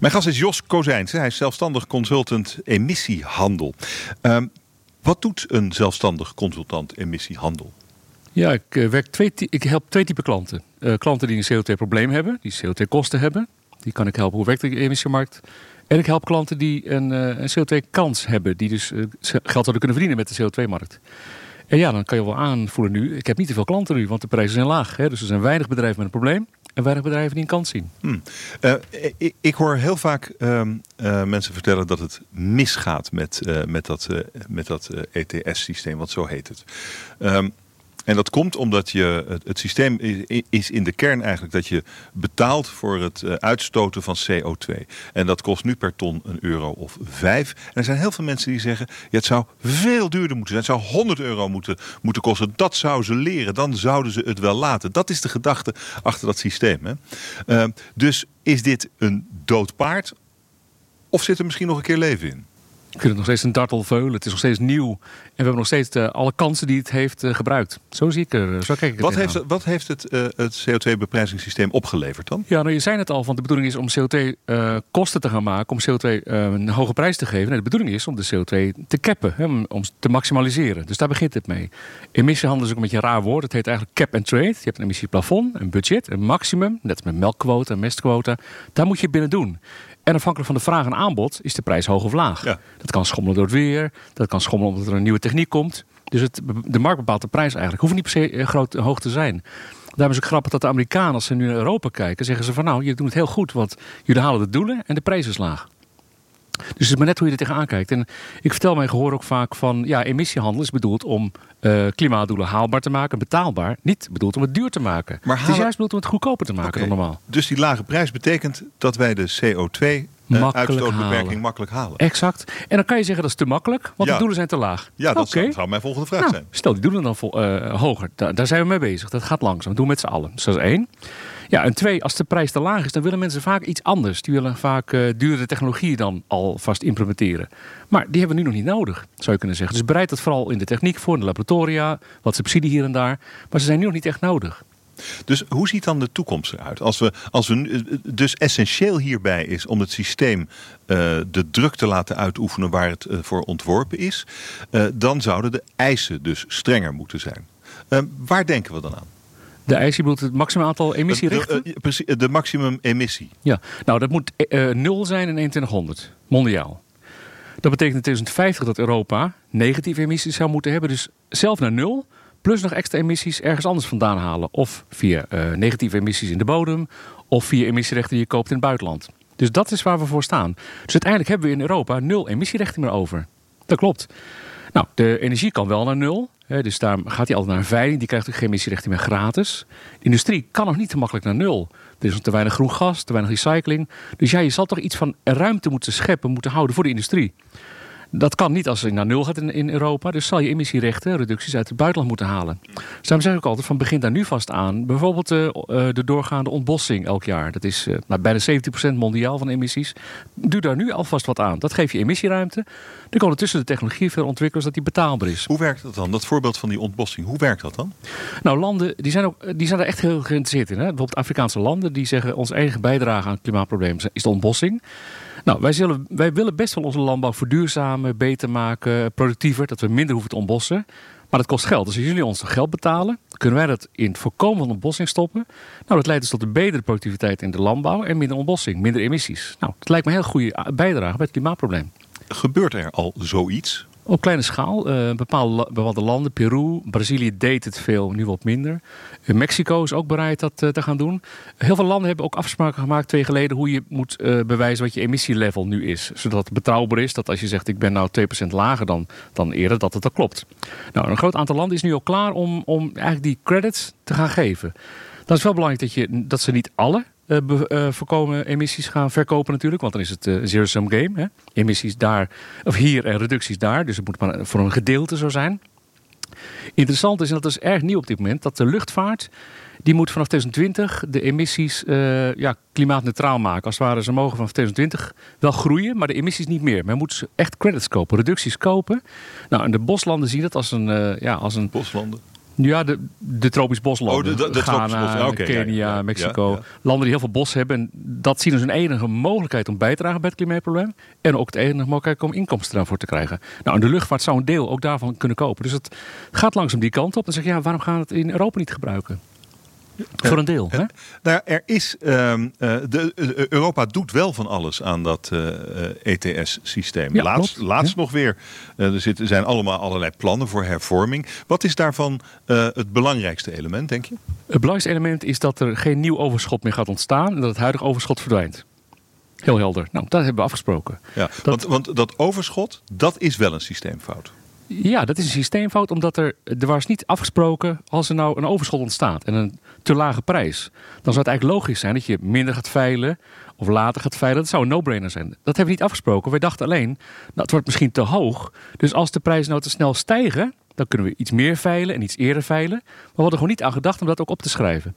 Mijn gast is Jos Kozijns. Hij is zelfstandig consultant emissiehandel. Uh, wat doet een zelfstandig consultant emissiehandel? Ja, ik, uh, werk twee, ik help twee typen klanten. Uh, klanten die een CO2-probleem hebben, die CO2-kosten hebben. Die kan ik helpen hoe werkt de emissiemarkt. En ik help klanten die een, uh, een CO2-kans hebben, die dus geld zouden kunnen verdienen met de CO2-markt. En ja, dan kan je wel aanvoelen nu, ik heb niet te veel klanten nu, want de prijzen zijn laag. Hè? Dus er zijn weinig bedrijven met een probleem en weinig bedrijven die een kans zien. Hmm. Uh, ik, hoor heel vaak uh, uh, mensen vertellen dat het misgaat met, met dat, met dat ETS-systeem, want zo heet het. Um, en dat komt omdat je, het, systeem is in de kern eigenlijk dat je betaalt voor het uh, uitstoten van CO2. En dat kost nu per ton een euro of vijf. En er zijn heel veel mensen die zeggen, ja, het zou veel duurder moeten zijn. Het zou 100 euro moeten, moeten kosten. Dat zouden ze leren. Dan zouden ze het wel laten. Dat is de gedachte achter dat systeem. Hè? Uh, dus is dit een dood paard? Of zit er misschien nog een keer leven in? Ik vind het nog steeds een dartelveul. Het is nog steeds nieuw. En we hebben nog steeds uh, alle kansen die het heeft uh, gebruikt. Zo zie ik er. Zo kijk ik wat, heeft, wat heeft het, uh, het CO2-beprijzingssysteem opgeleverd dan? Ja, nou, je zei het al. Van de bedoeling is om CO2-kosten te gaan maken. Om CO2 een hoge prijs te geven. Nee, de bedoeling is om de CO2 te cappen. Hè, om te maximaliseren. Dus daar begint het mee. Emissiehandel is ook een beetje een raar woord. Het heet eigenlijk cap and trade. Je hebt een emissieplafond, een budget, een maximum. Net met melkquota, mestquota. Daar moet je binnen doen. En afhankelijk van de vraag en aanbod is de prijs hoog of laag. Ja. Dat kan schommelen door het weer. Dat kan schommelen omdat er een nieuwe techniek komt. Dus het, de markt bepaalt de prijs eigenlijk. Hoeft niet per se eh, groot, hoog te zijn. Daarom is het grappig dat de Amerikanen, als ze nu naar Europa kijken, zeggen ze van nou, jullie doen het heel goed, want jullie halen de doelen en de prijs is laag. Dus het is maar net hoe je er tegenaan kijkt. En ik vertel mijn gehoor ook vaak van... ja, emissiehandel is bedoeld om uh, klimaatdoelen haalbaar te maken, betaalbaar. Niet bedoeld om het duur te maken. Maar het is juist bedoeld om het goedkoper te maken okay. dan normaal. Dus die lage prijs betekent dat wij de CO2 uh, uitstootbeperking makkelijk halen. Exact. En dan kan je zeggen dat is te makkelijk, want ja. de doelen zijn te laag. Ja, dat okay. zou, mijn volgende vraag nou, zijn. Stel die doelen dan vol, uh, hoger. Da daar zijn we mee bezig. Dat gaat langzaam. Dat doen we met z'n allen. Dus dat is één. Ja, en twee, als de prijs te laag is, dan willen mensen vaak iets anders. Die willen vaak uh, duurdere technologie dan alvast implementeren. Maar die hebben we nu nog niet nodig, zou je kunnen zeggen. Dus bereid dat vooral in de techniek voor, in de laboratoria, wat subsidie hier en daar. Maar ze zijn nu nog niet echt nodig. Dus hoe ziet dan de toekomst eruit? Als we, als we dus essentieel hierbij is om het systeem uh, de druk te laten uitoefenen waar het voor ontworpen is, dan zouden de eisen dus strenger moeten zijn. waar denken we dan aan? De eisen bedoelt het maximum aantal emissierechten? De, de, de maximum emissie. Ja, nou dat moet nul zijn in 2100, mondiaal. Dat betekent in 2050 dat Europa negatieve emissies zou moeten hebben. Dus zelf naar nul plus nog extra emissies ergens anders vandaan halen. Of via uh, negatieve emissies in de bodem, of via emissierechten die je koopt in het buitenland. Dus dat is waar we voor staan. Dus uiteindelijk hebben we in Europa nul emissierechten meer over. Dat klopt. Nou, de energie kan wel naar nul. Hè, dus daar gaat hij altijd naar een veiling. Die krijgt ook geen emissierechten meer gratis. De industrie kan nog niet te makkelijk naar nul. Er is nog te weinig groen gas, te weinig recycling. Dus ja, je zal toch iets van ruimte moeten scheppen, moeten houden voor de industrie. Dat kan niet als je naar nul gaat in, in Europa. Dus zal je emissierechten, reducties uit het buitenland moeten halen. Dus daarom zeg ik altijd van begin daar nu vast aan. Bijvoorbeeld uh, de doorgaande ontbossing elk jaar. Dat is uh, nou, bijna 70% mondiaal van emissies. Doe daar nu alvast wat aan. Dat geeft je emissieruimte. Dan kan ondertussen de technologie veel ontwikkelen zodat die betaalbaar is. Hoe werkt dat dan? Dat voorbeeld van die ontbossing, hoe werkt dat dan? Nou, landen die zijn, ook, die zijn er echt heel geïnteresseerd in. Hè? Bijvoorbeeld Afrikaanse landen die zeggen onze eigen bijdrage aan het klimaatprobleem is de ontbossing. Nou, wij, zullen, wij willen best wel onze landbouw verduurzamen, beter maken, productiever, dat we minder hoeven te ontbossen. Maar dat kost geld. Dus als jullie ons geld betalen, kunnen wij dat in het voorkomen van ontbossing stoppen. Nou, dat leidt dus tot een betere productiviteit in de landbouw en minder ontbossing, minder emissies. Nou, dat lijkt me een heel goede bijdrage bij het klimaatprobleem. Gebeurt er al zoiets? Op kleine schaal. Uh, bepaalde, landen, Peru, Brazilië deed het veel, nu wat minder. Uh, Mexico is ook bereid dat uh, te gaan doen. Heel veel landen hebben ook afspraken gemaakt twee geleden hoe je moet bewijzen wat je emissielevel nu is. Zodat het betrouwbaar is dat als je zegt ik ben nou 2% lager dan, dan eerder, dat het dan klopt. Nou, een groot aantal landen is nu al klaar om, om eigenlijk die credits te gaan geven. Dan is wel belangrijk dat, je, dat ze niet alle uh, uh, voorkomen emissies gaan verkopen natuurlijk. Want dan is het uh, zero-sum game. Hè? Emissies daar, of hier en reducties daar. Dus het moet maar voor een gedeelte zo zijn. Interessant is, en dat is erg nieuw op dit moment, dat de luchtvaart... die moet vanaf 2020 de emissies ja, klimaatneutraal maken. Als het ware, ze mogen vanaf 2020 wel groeien, maar de emissies niet meer. Men moet echt credits kopen, reducties kopen. Nou, en de boslanden zien dat als een... ja, als een boslanden? Ja, de, de tropisch boslanden. Oh, de- de- Ghana, ja, Kenia, ja, ja. Mexico. Ja. Landen die heel veel bos hebben. En dat zien als een enige mogelijkheid om bij te dragen bij het klimaatprobleem. En ook de enige mogelijkheid om inkomsten daarvoor te krijgen. Nou, en de luchtvaart zou een deel ook daarvan kunnen kopen. Dus het gaat langzaam die kant op. En zeg je, ja, waarom gaan we het in Europa niet gebruiken? Voor een deel. Hè? Nou, er is, ehm, eh, de, eh, Europa doet wel van alles aan dat ETS-systeem. Ja, laatst klopt. laatst Ja. nog weer. eh, er zitten, zijn allemaal allerlei plannen voor hervorming. Wat is daarvan eh, het belangrijkste element, denk je? Het belangrijkste element is dat er geen nieuw overschot meer gaat ontstaan. En dat het huidige overschot verdwijnt. Heel helder. Nou, dat hebben we afgesproken. Ja, want, want dat overschot, dat is wel een systeemfout. Ja, dat is een systeemfout, omdat er, er was niet afgesproken als er nou een overschot ontstaat en een te lage prijs. Dan zou het eigenlijk logisch zijn dat je minder gaat veilen of later gaat veilen. Dat zou een no-brainer zijn. Dat hebben we niet afgesproken. Wij dachten alleen, nou, het wordt misschien te hoog. Dus als de prijzen nou te snel stijgen, dan kunnen we iets meer veilen en iets eerder veilen. Maar we hadden gewoon niet aan gedacht om dat ook op te schrijven.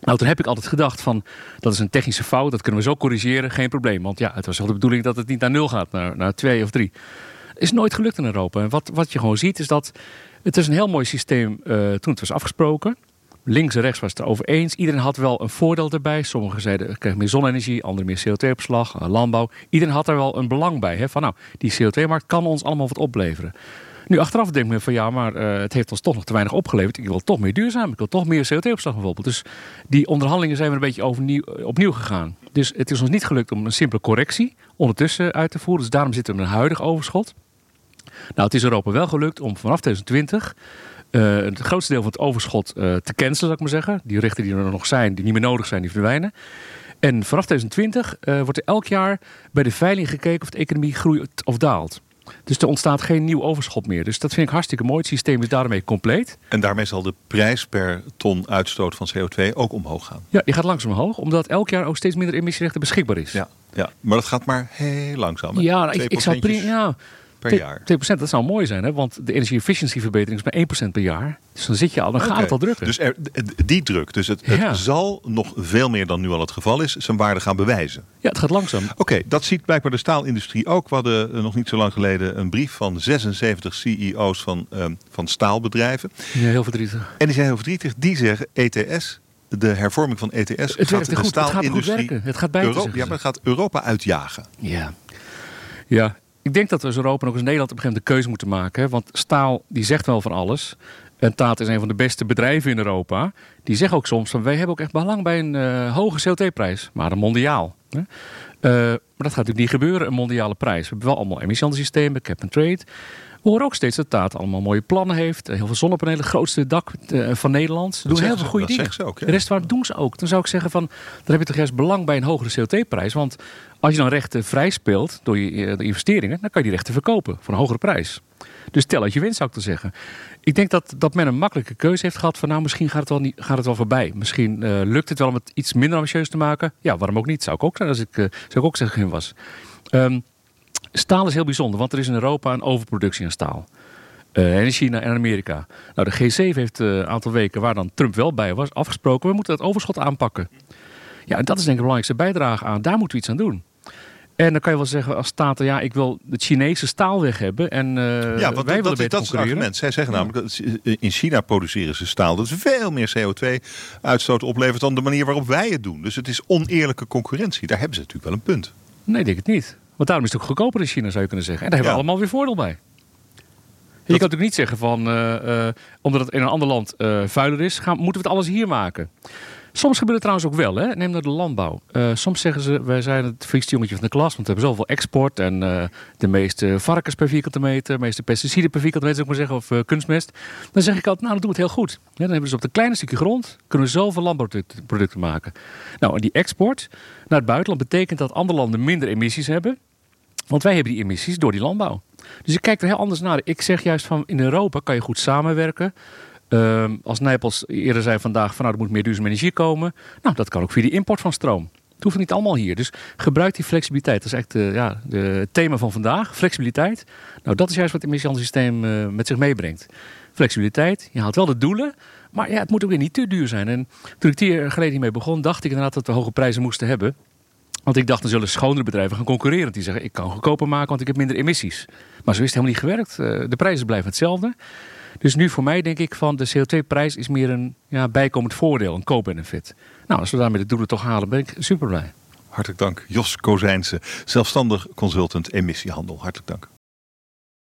Nou, toen heb ik altijd gedacht van, dat is een technische fout, dat kunnen we zo corrigeren, geen probleem. Want ja, het was wel de bedoeling dat het niet naar nul gaat, naar, naar twee of drie. Is nooit gelukt in Europa. En wat, wat je gewoon ziet is dat het is een heel mooi systeem eh, toen het was afgesproken. Links en rechts was het erover eens. Iedereen had wel een voordeel erbij. Sommigen zeiden, krijg meer zonne-energie, anderen meer CO2-opslag, eh, landbouw. Iedereen had er wel een belang bij. Hè? Van nou, die CO2-markt kan ons allemaal wat opleveren. Nu achteraf denk ik van ja, maar eh, het heeft ons toch nog te weinig opgeleverd. Ik wil toch meer duurzaam, ik wil toch meer CO2-opslag bijvoorbeeld. Dus die onderhandelingen zijn we een beetje opnieuw gegaan. Dus het is ons niet gelukt om een simpele correctie ondertussen uit te voeren. Dus daarom zitten we een huidig overschot. Nou, het is Europa wel gelukt om vanaf 2020 eh, het grootste deel van het overschot eh, te cancelen, zou ik maar zeggen. Die rechten die er nog zijn, die niet meer nodig zijn, die verdwijnen. En vanaf 2020 eh, wordt er elk jaar bij de veiling gekeken of de economie groeit of daalt. Dus er ontstaat geen nieuw overschot meer. Dus dat vind ik hartstikke mooi. Het systeem is daarmee compleet. En daarmee zal de prijs per ton uitstoot van CO2 ook omhoog gaan. Ja, die gaat langzaam omhoog, omdat elk jaar ook steeds minder emissierechten beschikbaar is. Ja, ja. maar dat gaat maar heel langzaam. hè? Ja, nou, ik, zou pri- procentjes ja, per jaar. 2%, dat zou mooi zijn, hè? want de energie-efficiency-verbetering is maar 1% per jaar. Dus dan zit je al, dan gaat het al drukken. Dus er, die druk. Dus het, het Ja. zal nog veel meer dan nu al het geval is, zijn waarde gaan bewijzen. ja, het gaat langzaam. Oké, dat ziet blijkbaar de staalindustrie ook. We hadden eh, nog niet zo lang geleden een brief van 76 CEO's van, ehm, van staalbedrijven. Ja, heel verdrietig. En die zijn heel verdrietig. Die zeggen ETS, de hervorming van ETS, Het gaat werkt de goed. Het gaat goed staalindustrie werken. Het gaat bijten, Euro- zeggen ja, maar het gaat Europa uitjagen. Ja. ja, ik denk dat we als Europa en ook als Nederland op een gegeven moment de keuze moeten maken. Want staal, die zegt wel van alles. En Taat is een van de beste bedrijven in Europa. Die zeggen ook soms van wij hebben ook echt belang bij een eh, hoge CO2-prijs. Maar een mondiaal. Hè? Eh, maar dat gaat natuurlijk niet gebeuren, een mondiale prijs. We hebben wel allemaal emissiehandelssystemen, cap and trade. We horen ook steeds dat Taat allemaal mooie plannen heeft. Heel veel zonnepanelen, grootste dak eh, van Nederland. Ze doen heel veel goede dingen. ook, ja. De rest waar doen ze ook. Dan zou ik zeggen van, dan heb je toch juist belang bij een hogere CO2-prijs. Want als je dan rechten vrij speelt door je eh, de investeringen, dan kan je die rechten verkopen voor een hogere prijs. Dus tel uit je winst, zou ik te zeggen. Ik denk dat, dat men een makkelijke keuze heeft gehad van nou, misschien gaat het wel, niet, gaat het wel voorbij. Misschien eh, lukt het wel om het iets minder ambitieus te maken. Ja, waarom ook niet? Zou ik ook zijn als ik, eh, zou ik ook zeggen was. Ehm, staal is heel bijzonder, want er is in Europa een overproductie aan staal. Eh, en in China en Amerika. Nou, de G7 heeft eh, een aantal weken, waar dan Trump wel bij was, afgesproken. We moeten dat overschot aanpakken. Ja, en dat is denk ik de belangrijkste bijdrage aan. Daar moeten we iets aan doen. En dan kan je wel zeggen als staten, ja, ik wil het Chinese staal weg hebben. En eh, ja, want wij dat, willen dat, is het argument. Zij zeggen namelijk dat in China produceren ze staal dat veel meer CO2-uitstoot oplevert dan de manier waarop wij het doen. Dus het is oneerlijke concurrentie. Daar hebben ze natuurlijk wel een punt. Nee, ik denk het niet. Want daarom is het ook goedkoper in China, zou je kunnen zeggen. En daar hebben we allemaal weer voordeel bij. Je kan natuurlijk niet zeggen van, eh, eh, omdat het in een ander land eh, vuiler is, gaan, moeten we het alles hier maken. Soms gebeurt het trouwens ook wel. Hè? Neem nou de landbouw. Soms zeggen ze, wij zijn het vieste jongetje van de klas, want we hebben zoveel export en de meeste varkens per vierkante meter, de meeste pesticiden per vierkante meter, zou ik maar zeggen, of kunstmest. Dan zeg ik altijd, nou, dan doen we het heel goed. Ja, dan hebben we dus op een kleine stukje grond, kunnen we zoveel landbouwproducten producten maken. Nou, en die export naar het buitenland betekent dat andere landen minder emissies hebben. Want wij hebben die emissies door die landbouw. Dus ik kijk er heel anders naar. Ik zeg juist van in Europa kan je goed samenwerken. Ehm, als Nijpels eerder zei vandaag van nou er moet meer duurzame energie komen. Nou dat kan ook via die import van stroom. Het hoeft niet allemaal hier. Dus gebruik die flexibiliteit. Dat is echt de, ja, de, het thema van vandaag. Flexibiliteit. Nou dat is juist wat het emissiehandelssysteem eh, met zich meebrengt. Flexibiliteit. Je haalt wel de doelen. Maar ja, het moet ook weer niet te duur zijn. En toen ik jaar geleden hiermee begon, dacht ik inderdaad dat we hoge prijzen moesten hebben. Want ik dacht, dan zullen schonere bedrijven gaan concurreren. Die zeggen, ik kan goedkoper maken, want ik heb minder emissies. Maar zo is het helemaal niet gewerkt. Eh, De prijzen blijven hetzelfde. Dus nu voor mij denk ik van de CO2-prijs is meer een ja, bijkomend voordeel, een co-benefit. Nou, als we daarmee de doelen toch halen, ben ik super blij. Hartelijk dank. Jos Kozijnse, zelfstandig consultant emissiehandel. Hartelijk dank.